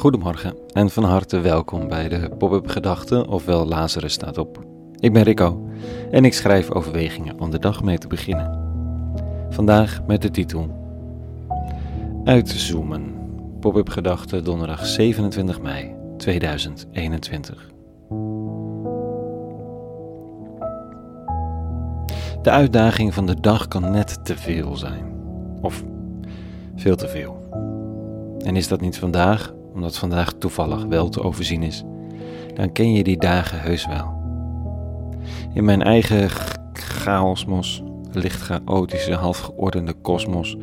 Goedemorgen en van harte welkom bij de Pop-up Gedachten, ofwel Lazarus staat op. Ik ben Rico en ik schrijf overwegingen om de dag mee te beginnen. Vandaag met de titel Uitzoomen. Pop-up Gedachten donderdag 27 mei 2021. De uitdaging van de dag kan net te veel zijn. Of veel te veel. En is dat niet vandaag, omdat vandaag toevallig wel te overzien is, dan ken je die dagen heus wel. In mijn eigen chaosmos, licht chaotische, half geordende kosmos,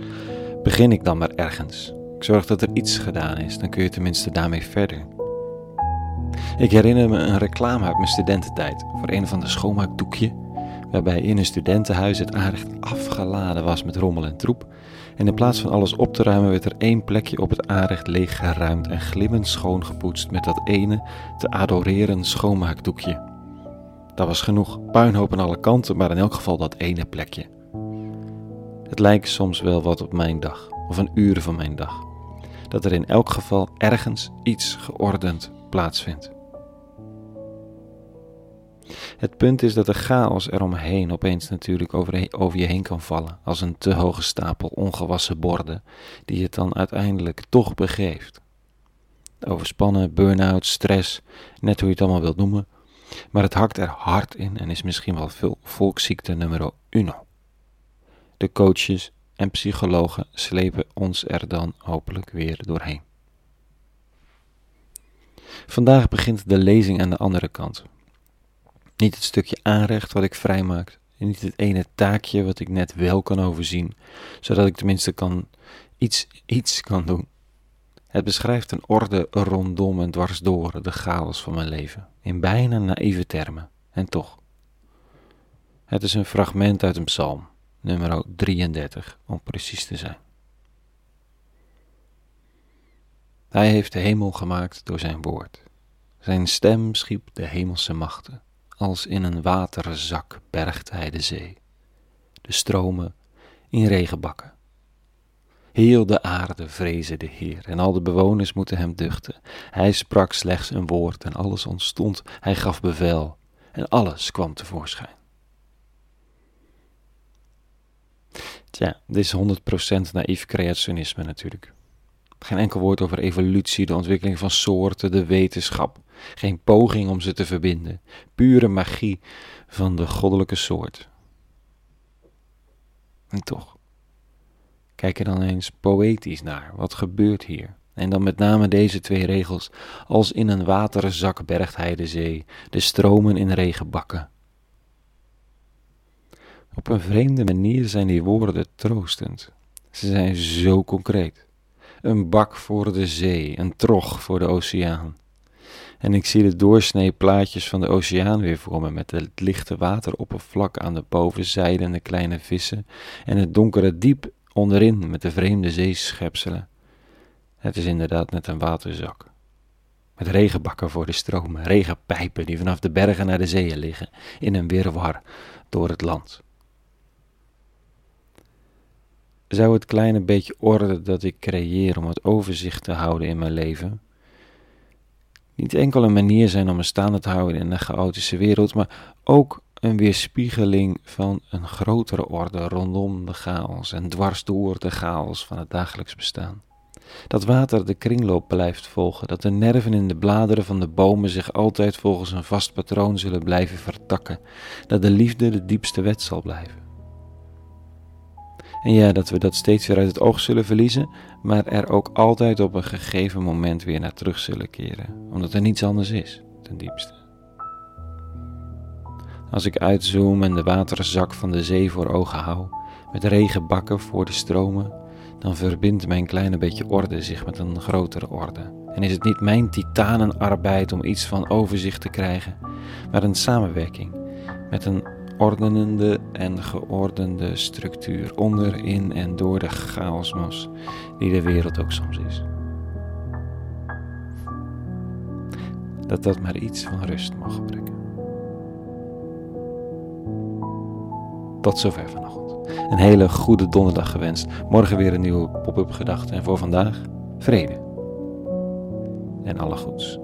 begin ik dan maar ergens. Ik zorg dat er iets gedaan is, dan kun je tenminste daarmee verder. Ik herinner me een reclame uit mijn studententijd voor een van de schoonmaakdoekje, waarbij in een studentenhuis het aardig afgeladen was met rommel en troep en in plaats van alles op te ruimen werd er één plekje op het aanrecht leeggeruimd en glimmend schoongepoetst met dat ene te adoreren schoonmaakdoekje. Dat was genoeg, puinhoop aan alle kanten, maar in elk geval dat ene plekje. Het lijkt soms wel wat op mijn dag, of een uur van mijn dag, dat er in elk geval ergens iets geordend plaatsvindt. Het punt is dat de chaos eromheen opeens natuurlijk over, je heen kan vallen, als een te hoge stapel ongewassen borden, die het dan uiteindelijk toch begeeft. Overspannen, burn-out, stress, net hoe je het allemaal wilt noemen, maar het hakt er hard in en is misschien wel veel volksziekte nummer uno. De coaches en psychologen slepen ons er dan hopelijk weer doorheen. Vandaag begint de lezing aan de andere kant, niet het stukje aanrecht wat ik vrijmaak. Niet het ene taakje wat ik net wel kan overzien, zodat ik tenminste kan iets, iets kan doen. Het beschrijft een orde rondom en dwars door de chaos van mijn leven, in bijna naïeve termen, en toch. Het is een fragment uit een psalm, nummer 33, om precies te zijn. Hij heeft de hemel gemaakt door zijn woord. Zijn stem schiep de hemelse machten als in een waterzak bergt hij de zee, de stromen in regenbakken. Heel de aarde vrezen de Heer en al de bewoners moeten hem duchten. Hij sprak slechts een woord en alles ontstond. Hij gaf bevel en alles kwam tevoorschijn. Tja, dit is 100% naïef creationisme natuurlijk. Geen enkel woord over evolutie, de ontwikkeling van soorten, de wetenschap. Geen poging om ze te verbinden. Pure magie van de goddelijke soort. En toch, kijk er dan eens poëtisch naar. Wat gebeurt hier? En dan met name deze twee regels. Als in een waterzak bergt hij de zee, de stromen in regenbakken. Op een vreemde manier zijn die woorden troostend. Ze zijn zo concreet. Een bak voor de zee, een trog voor de oceaan. En ik zie de doorsnee plaatjes van de oceaan weer voor me met het lichte wateroppervlak aan de bovenzijde en de kleine vissen en het donkere diep onderin met de vreemde zeeschepselen. Het is inderdaad net een waterzak. Met regenbakken voor de stromen, regenpijpen die vanaf de bergen naar de zeeën liggen, in een wirwar door het land. Zou het kleine beetje orde dat ik creëer om het overzicht te houden in mijn leven, niet enkel een manier zijn om me staande te houden in een chaotische wereld, maar ook een weerspiegeling van een grotere orde rondom de chaos en dwars door de chaos van het dagelijks bestaan. Dat water de kringloop blijft volgen, dat de nerven in de bladeren van de bomen zich altijd volgens een vast patroon zullen blijven vertakken, dat de liefde de diepste wet zal blijven. En ja, dat we dat steeds weer uit het oog zullen verliezen, maar er ook altijd op een gegeven moment weer naar terug zullen keren, omdat er niets anders is, ten diepste. Als ik uitzoom en de waterzak van de zee voor ogen hou, met regenbakken voor de stromen, dan verbindt mijn kleine beetje orde zich met een grotere orde. En is het niet mijn titanenarbeid om iets van overzicht te krijgen, maar een samenwerking met een ordenende en geordende structuur onder, in en door de chaosmos die de wereld ook soms is. Dat dat maar iets van rust mag brengen. Tot zover vanochtend. Een hele goede donderdag gewenst. Morgen weer een nieuwe pop-up gedachte en voor vandaag vrede. en alle goeds.